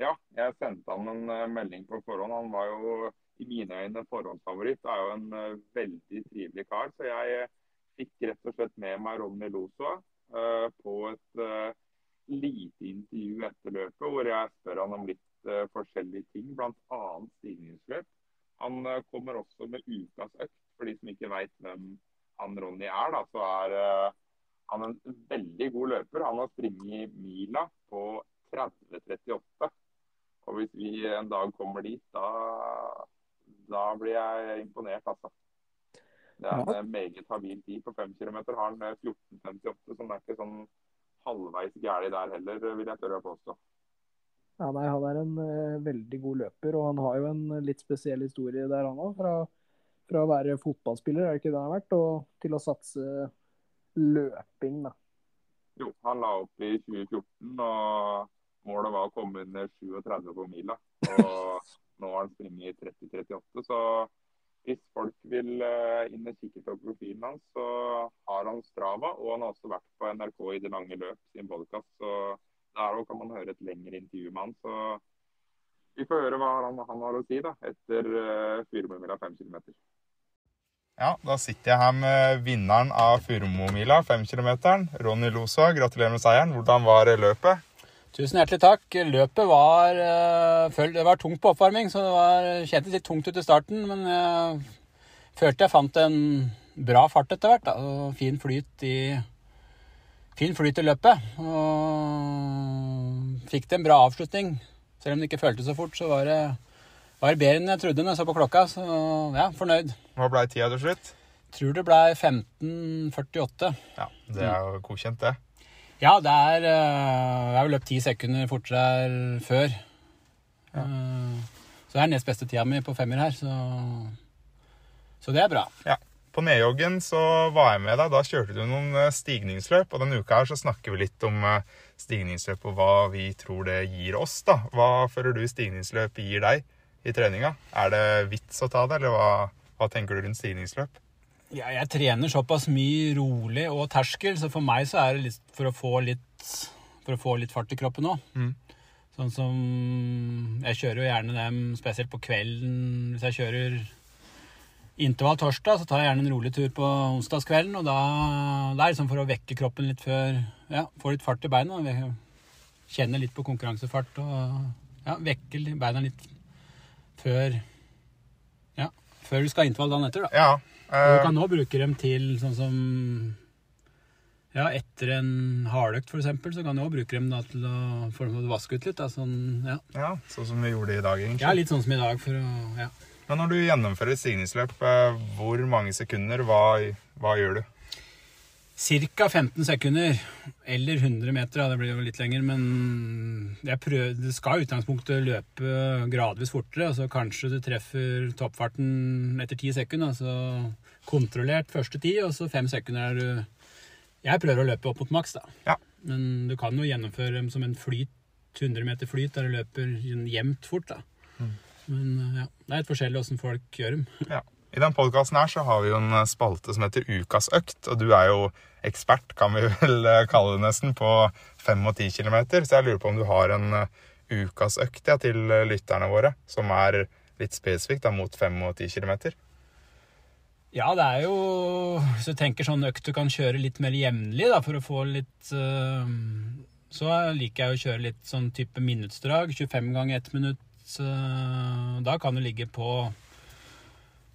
Ja, jeg sendte han en uh, melding på forhånd. Han var jo i mine øyne forhåndsfavoritt. Er jo en uh, veldig trivelig kar. Så jeg fikk rett og slett med meg Ronny Losa på et lite intervju etter løpet, hvor jeg spør han om litt forskjellige ting, bl.a. stigningsløp. Han kommer også med ukas økt. For de som ikke veit hvem han Ronny er, da, så er han er en veldig god løper. Han har springet mila på 30-38. Og hvis vi en dag kommer dit, da, da blir jeg imponert, altså. Det er en ja. meget habil tid. På 5 km har han 14,58, så det er ikke sånn halvveis gæli der heller, vil jeg tørre å påstå. Ja, nei, Han er en uh, veldig god løper, og han har jo en litt spesiell historie der, han òg. Fra, fra, å være fotballspiller, er det ikke det han har vært, og til å satse løping, da. Jo, han la opp i 2014, og Målet var å komme under 37 på mila. Og nå har han springet i 30-38. Så hvis folk vil eh, inn og kikke på profilen hans, så har han Strava. Og han har også vært på NRK i Det lange løp sin podkast. Så der kan man høre et lengre intervju med han. Så vi får høre hva han, han har å si da, etter uh, Furumomila 5 km. Ja, da sitter jeg her med vinneren av Furumomila 5 km, Ronny Losa. Gratulerer med seieren. Hvordan var løpet? Tusen hjertelig takk. Løpet var, uh, det var tungt på oppvarming, så det var, kjentes litt tungt ut i starten. Men jeg følte jeg fant en bra fart etter hvert. Da, og fin flyt i fin flyt i løpet. Og fikk det en bra avslutning. Selv om det ikke føltes så fort, så var det, var det bedre enn jeg trodde når jeg så på klokka. Så ja, fornøyd. Hva ble tida til slutt? Tror det ble 15.48. Ja, Det er jo godkjent, det. Ja, det er eh, Jeg har løpt ti sekunder fortere før. Ja. Eh, så det er nest beste tida mi på femmer her, så, så det er bra. Ja. På nedjoggen så var jeg med deg. Da kjørte du noen eh, stigningsløp. Og denne uka her så snakker vi litt om stigningsløp og hva vi tror det gir oss. da. Hva føler du stigningsløp gir deg i treninga? Er det vits å ta det, eller hva, hva tenker du rundt stigningsløp? Ja, jeg trener såpass mye rolig og terskel, så for meg så er det litt for å få litt, for å få litt fart i kroppen òg. Mm. Sånn som Jeg kjører jo gjerne dem spesielt på kvelden. Hvis jeg kjører intervall torsdag, så tar jeg gjerne en rolig tur på onsdagskvelden. Og da, det er liksom for å vekke kroppen litt før Ja, få litt fart i beina. Kjenne litt på konkurransefart og ja, vekke beina litt før Ja, før du skal ha intervall dagen etter, da. Ja, du kan nå bruke dem til sånn som ja, etter en hardøkt f.eks., så kan du òg bruke dem da, til å, for å vaske ut litt. Da, sånn, ja. ja, sånn som vi gjorde i dag, egentlig. Ja, litt sånn som i dag. For å, ja. Men når du gjennomfører et stigningsløp, eh, hvor mange sekunder, hva, hva gjør du? Ca. 15 sekunder. Eller 100 meter, det blir jo litt lenger. Men prøver, det skal i utgangspunktet løpe gradvis fortere. altså Kanskje du treffer toppfarten etter 10 sekunder. altså Kontrollert første ti, og så fem sekunder er du Jeg prøver å løpe opp mot maks, da. Ja. Men du kan jo gjennomføre dem som en flyt, 100 meter flyt, der du løper jevnt fort. da. Mm. Men ja, det er litt forskjellig åssen folk gjør dem. Ja. I den podkasten her så har vi jo en spalte som heter Ukas økt, og du er jo ekspert, kan vi vel eh, kalle det nesten, på 5 og 10 km. Så jeg lurer på om du har en eh, ukas økt ja, til eh, lytterne våre, som er litt spesifikt da, mot 5 og 10 km? Ja, det er jo Hvis du tenker sånn økt du kan kjøre litt mer jevnlig, da, for å få litt Så liker jeg å kjøre litt sånn type minuttsdrag. 25 ganger 1 minutt. Da kan du ligge på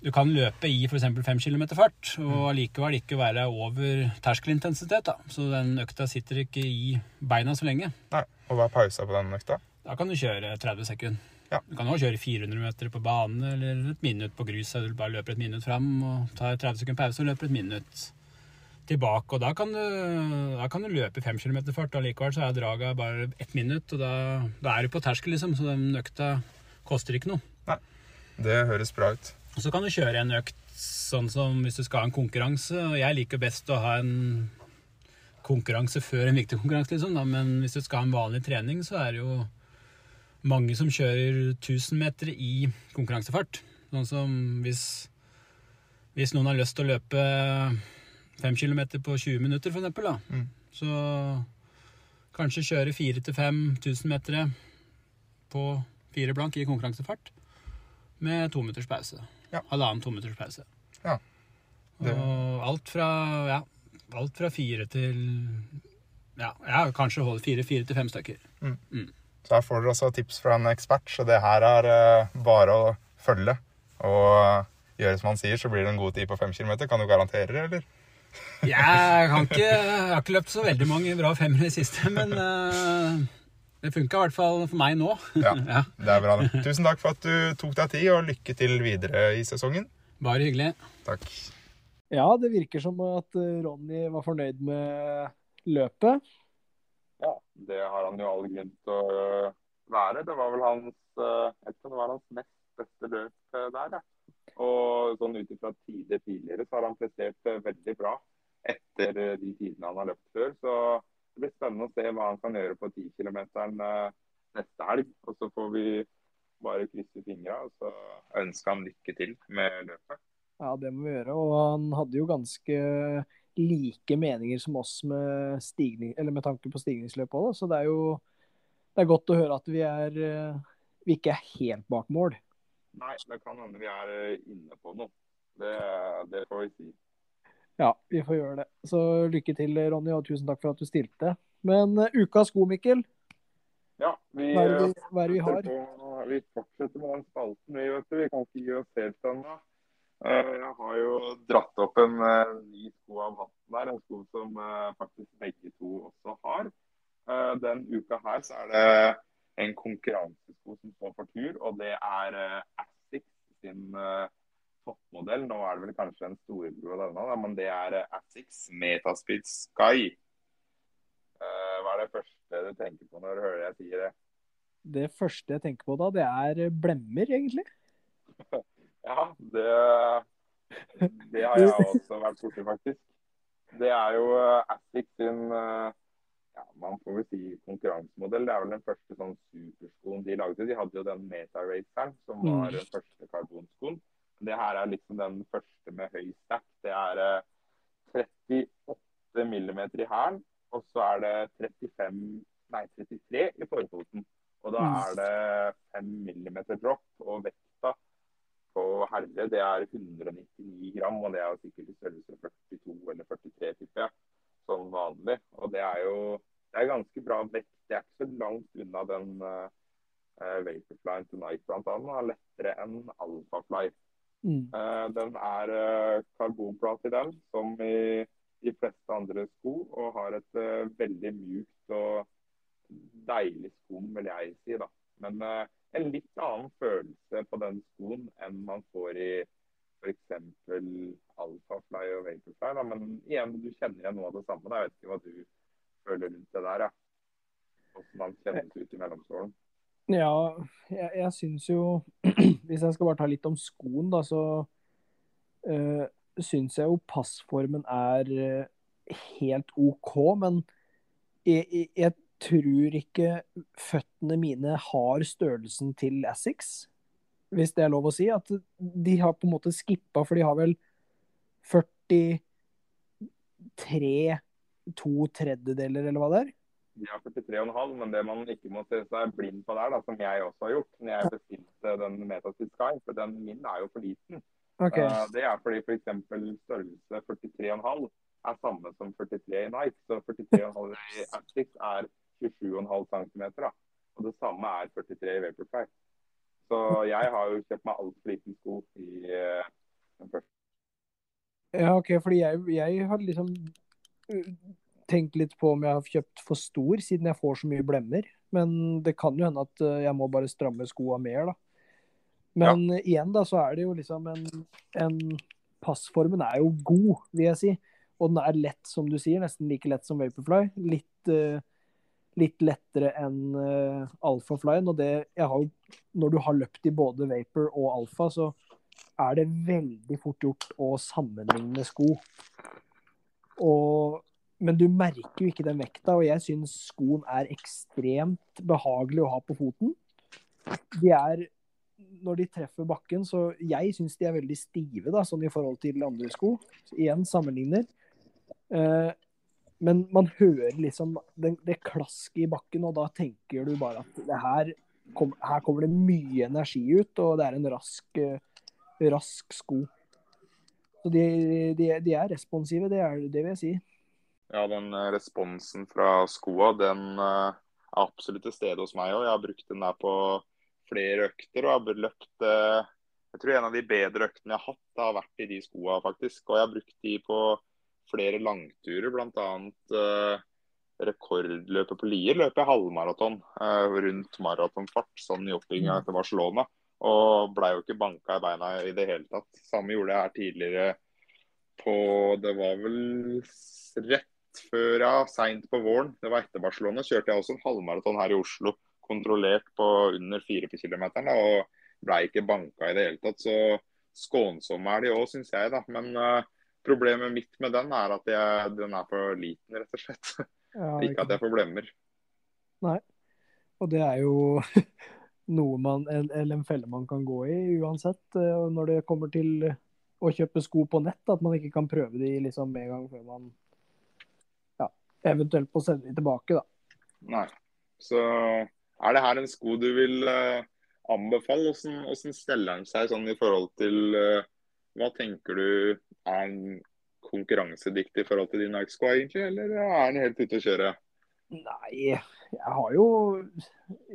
du kan løpe i f.eks. 5 km fart, og mm. allikevel ikke være over terskelintensitet. da. Så den økta sitter ikke i beina så lenge. Nei, Og hva er pausa på den økta? Da kan du kjøre 30 sekunder. Ja. Du kan også kjøre 400 meter på bane eller et minutt på grus. Du bare løper et minutt fram og tar 30 sekunder pause og løper et minutt tilbake. Og da kan du, da kan du løpe 5 km fart. Allikevel så er draget bare ett minutt, og da, da er du på terskel, liksom. Så den økta koster ikke noe. Nei, det høres bra ut. Og så kan du kjøre en økt sånn som hvis du skal ha en konkurranse. Og jeg liker best å ha en konkurranse før en viktig konkurranse, liksom. Da. Men hvis du skal ha en vanlig trening, så er det jo mange som kjører 1000 meter i konkurransefart. Sånn som hvis, hvis noen har lyst til å løpe 5 km på 20 minutter, for eksempel, da. Mm. Så kanskje kjøre 4000-5000 meter på fire blank i konkurransefart med to minutters pause. Ja. Halvannen to minutters pause. Ja. Det- Og alt fra, ja, alt fra fire til ja, ja kanskje holde fire, fire til fem stykker. Så her får dere også tips fra en ekspert, så det her er uh, bare å følge. Og eh, gjøre som han sier, så blir det en god tid på fem kilometer. Kan du garantere det, eller? Jeg, kan ikke, jeg har ikke løpt så veldig mange bra femmere i det siste, men eh, det funka i hvert fall for meg nå. Ja, Ja. det er bra. det. Tusen takk for at du tok deg tid, og lykke til videre i sesongen. Bare hyggelig. Takk. Ja, det virker som at eh, Ronny var fornøyd med løpet. Ja, det har han jo all grunn til å øh, være. Det var vel hans jeg tror det var hans mest beste løp der. Ja. Og sånn ut ifra tider tidligere så har han prestert øh, veldig bra etter øh, de tidene han har løpt før. Så det blir spennende å se hva han kan gjøre på 10 km neste helg. Og så får vi bare krysse fingra og så ønske han lykke til med løpet. Ja, det må vi gjøre. Og han hadde jo ganske like meninger som oss med, stigning, eller med tanke på stigningsløp òg, så det er jo det er godt å høre at vi, er, eh, vi ikke er helt bak mål. Nei, det kan hende vi er øh, inne på noe. Det, det får vi si. Ja, vi får gjøre det. Så lykke til, Ronny, og tusen takk for at du stilte. Men uh, ukas sko, Mikkel. Ja, vi, Hva er det vi, hva er det vi har? På, vi fortsetter med den spalten, vi, vet du. Vi kan ikke gi oss helt ennå. Eh, Jeg har jo dratt opp en eh, ny sko av hatten der, en sko som eh, faktisk begge to også har. Eh, Den uka her så er det en konkurransesko som står for tur, og det er eh, Asics sin eh, toppmodell. Nå er det vel kanskje en storebror av denne, men det er eh, Asics Metaspeed Sky. Hva er det første du tenker på når du hører jeg sier det? Det første jeg tenker på da, det er blemmer, egentlig. Ja, det, det har jeg også vært borti, faktisk. Det er jo Asics sin ja, man får vel si konkurransemodell. Det er vel den første sånn superskoen de lagde. De hadde jo den Meta-raceren, som var Mm. den første karbonskoen. Det her er liksom den første med høy stack. Det er uh, 38 millimeter i hælen, og så er det 35, nei, 33 i forfoten. Og da Mm. er det 5 millimeter drop, og vekta på herre det er 199 gram, og det er sikkert i størrelse 42 eller 43, tipper jeg, som vanlig. Og det er jo det er ganske bra vekt. Det er ikke så langt unna den uh, Vaporfly Tonight. Den er lettere enn Alphafly. Mm. Uh, den er uh, karbonplate i den, som i de fleste andre sko, og har et uh, veldig mjukt og deilig skum, vil jeg si. da. Men eh, en litt annen følelse på den skoen enn man får i f.eks. Alphafly og Vaporfly. Da. Men igjen, du kjenner igjen noe av det samme. Da. Jeg vet ikke hva du føler rundt det der. Ja. Hvordan man kjennes ut i mellomstålen. Ja, jeg, jeg syns jo Hvis jeg skal bare ta litt om skoen, da, så øh, syns jeg jo passformen er eh, helt OK. Men jeg, jeg, jeg tror ikke føttene mine har størrelsen til Assix, hvis det er lov å si. At de har på en måte skippa, for de har vel 43 to tredjedeler, eller hva det er. De har 43,5, men det man ikke må se seg blind på der, da, som jeg også har gjort når jeg bestilte den Metaspid Sky, for den min er jo for liten. Ok, Eh, Det er fordi f.eks. størrelse 43,5 er samme som 43 i Nike. Så 43,5 i Astix er 27,5 cm. Og det samme er 43 i Vaporfly. Så jeg har jo kjøpt meg altfor liten sko i uh, den første. Ja, ok, fordi jeg, jeg har liksom uh, tenkt litt på om jeg har kjøpt for stor, siden jeg får så mye blemmer. Men det kan jo hende at uh, jeg må bare stramme skoa mer, da. Men ja. igjen, da, så er det jo liksom en, en Passformen er jo god, vil jeg si. Og den er lett, som du sier. Nesten like lett som Vaporfly. Litt, uh, litt lettere enn uh, Alphaflyen. Og det har Når du har løpt i både Vapor og alfa, så er det veldig fort gjort å sammenligne sko. Og, men du merker jo ikke den vekta, og jeg syns skoen er ekstremt behagelig å ha på foten. de er Når de treffer bakken, så Jeg syns de er veldig stive, da, sånn i forhold til andre sko. Igjen sammenligner. Eh, men man hører liksom det, det klasket i bakken, og da tenker du bare at her, kom, her kommer det mye energi ut, og det er en rask, eh, rask sko. Så de, de, de er responsive, det, er, det vil jeg si. Ja, den eh, responsen fra skoa, den eh, er absolutt til stede hos meg òg. Jeg har brukt den der på flere økter og har løpt Jeg tror en av de bedre øktene jeg har hatt, har vært i de skoa, faktisk. Og jeg har brukt de på flere langturer, bl.a. Uh, rekordløpet på Lier løper jeg halvmaraton uh, rundt maratonfart, sånn i oppbygginga til Barcelona. Og blei jo ikke banka i beina i det hele tatt. Samme gjorde jeg her tidligere på Det var vel rett før, ja, seint på våren. Det var etter Barcelona. Kjørte jeg også en halvmaraton her i Oslo, kontrollert på under 4 km. Og blei ikke banka i det hele tatt. Så skånsomme er de òg, syns jeg, da. Men uh, problemet mitt med den er at jeg, den er for liten, rett og slett. Ja, ikke at jeg får blemmer. Nei. Og det er jo noe man, eller en felle man kan gå i uansett, eh, når det kommer til å kjøpe sko på nett. At man ikke kan prøve de liksom med en gang før man ja, eventuelt må sende de tilbake, da. Nei. Så er det her en sko du vil uh, anbefale? Hvordan steller den seg sånn i forhold til uh, Hva tenker du er en konkurransedyktig i forhold til din Nike-skoa, egentlig? Eller er den helt ute å kjøre? Nei, jeg har jo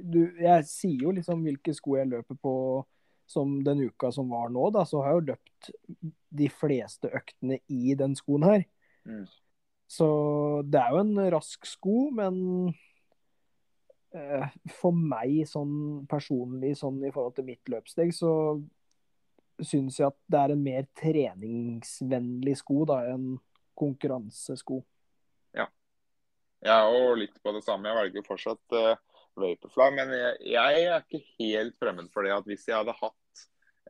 du, Jeg sier jo liksom hvilke sko jeg løper på som den uka som var nå, da. Så har jeg jo løpt de fleste øktene i den skoen her. Mm. Så det er jo en rask sko, men eh, for meg sånn personlig sånn i forhold til mitt løpssteg, så syns jeg at det er en mer treningsvennlig sko da enn konkurransesko. Ja. Jeg er jo litt på det samme. Jeg velger fortsatt uh, Vaporfly. Men jeg, jeg, er ikke helt fremmed for det at hvis jeg hadde hatt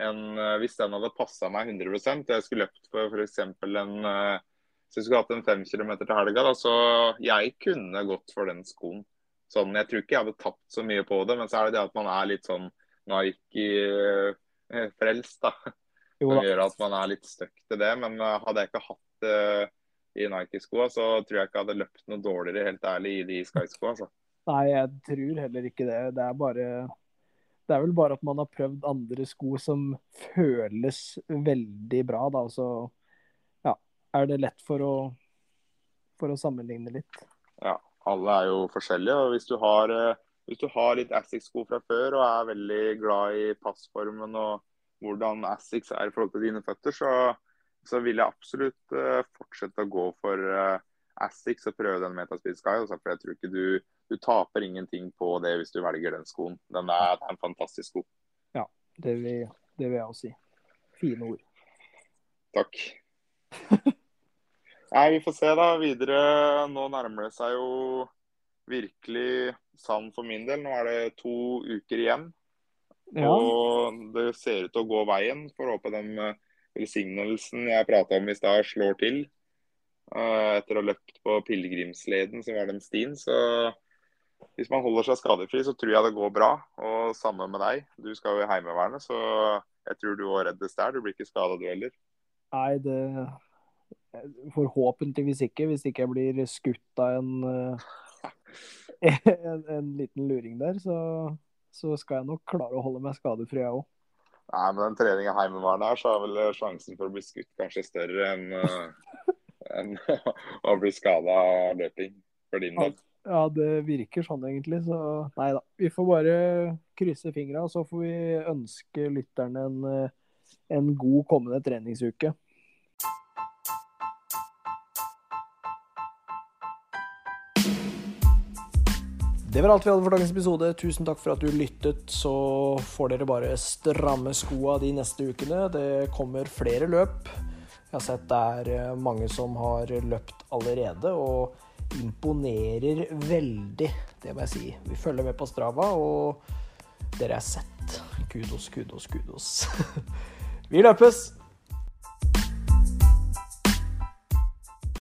en uh, Hvis den hadde passa meg 100% og jeg skulle løpt for f.eks. en uh, så jeg skulle hatt en fem km til helga, da, så jeg kunne gått for den skoen. Sånn, jeg tror ikke jeg hadde tapt så mye på det, men så er det det at man er litt sånn Nike Eh, frelst, da. Jo, Som gjør at man er litt stuck til det. Men eh, hadde jeg ikke hatt det i Nike-skoa, så tror jeg ikke jeg hadde løpt noe dårligere, helt ærlig, i de Sky-skoa. Altså. Nei, jeg tror heller ikke det. Det er bare Det er vel bare at man har prøvd andre sko som føles veldig bra, da. Så ja, er det lett for å, for å sammenligne litt. Ja, alle er jo forskjellige. og Hvis du har, eh, hvis du har litt Assix-sko fra før og er veldig glad i passformen og hvordan Assix er i forhold til dine føtter, så, så vil jeg absolutt uh, fortsette å gå for uh, Assix og prøve den Metaspeed Sky. Også, for jeg tror ikke du, du taper ingenting på det hvis du velger den skoen. Den er, den er en fantastisk sko. Det vil, det vil jeg også si. Fine ord. Takk. Nei, vi får se da videre. Nå nærmer det seg jo virkelig sann for min del. Nå er det to uker igjen. Ja, Og det ser ut til å gå veien. Får håpe den eh, velsignelsen jeg prata om i stad, slår til. Eh, Etter å ha løpt på pilegrimsleden, som var den stien. Så hvis man holder seg skadefri, så tror jeg det går bra. Og samme med deg. Du skal jo i Heimevernet, så jeg tror du òg reddes der. Du blir ikke skada du heller. nei, det Forhåpentligvis ikke, hvis ikke jeg blir skutt av en, eh, en, en liten luring der, så, så skal jeg nok klare å holde meg skadefri, jeg òg. Nei, med den treninga Heimevernet her, så er vel sjansen for å bli skutt kanskje større enn en, å bli skada av løping for din del. Ja, det virker sånn egentlig, så nei da. Vi får bare krysse fingra, og så får vi ønske lytterne en, eh, en god kommende treningsuke. Det var alt vi hadde for dagens episode. Tusen takk for at du lyttet. Så får dere bare stramme skoa de neste ukene. Det kommer flere løp. Jeg har sett det er eh, mange som har løpt allerede, og imponerer veldig, det må jeg si. Vi følger med på Strava, og dere er sett. Kudos, kudos, kudos. Vi løpes!